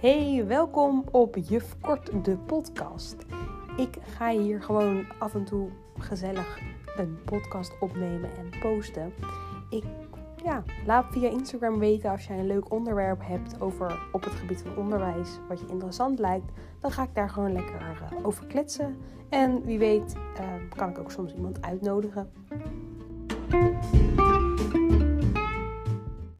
Hey, welkom op Juf Kort de podcast. Ik ga hier gewoon af en toe gezellig een podcast opnemen en posten. Ik ja, laat via Instagram weten als jij een leuk onderwerp hebt over op het gebied van onderwijs wat je interessant lijkt. Dan ga ik daar gewoon lekker eh, over kletsen. En wie weet uh, kan ik ook soms iemand uitnodigen.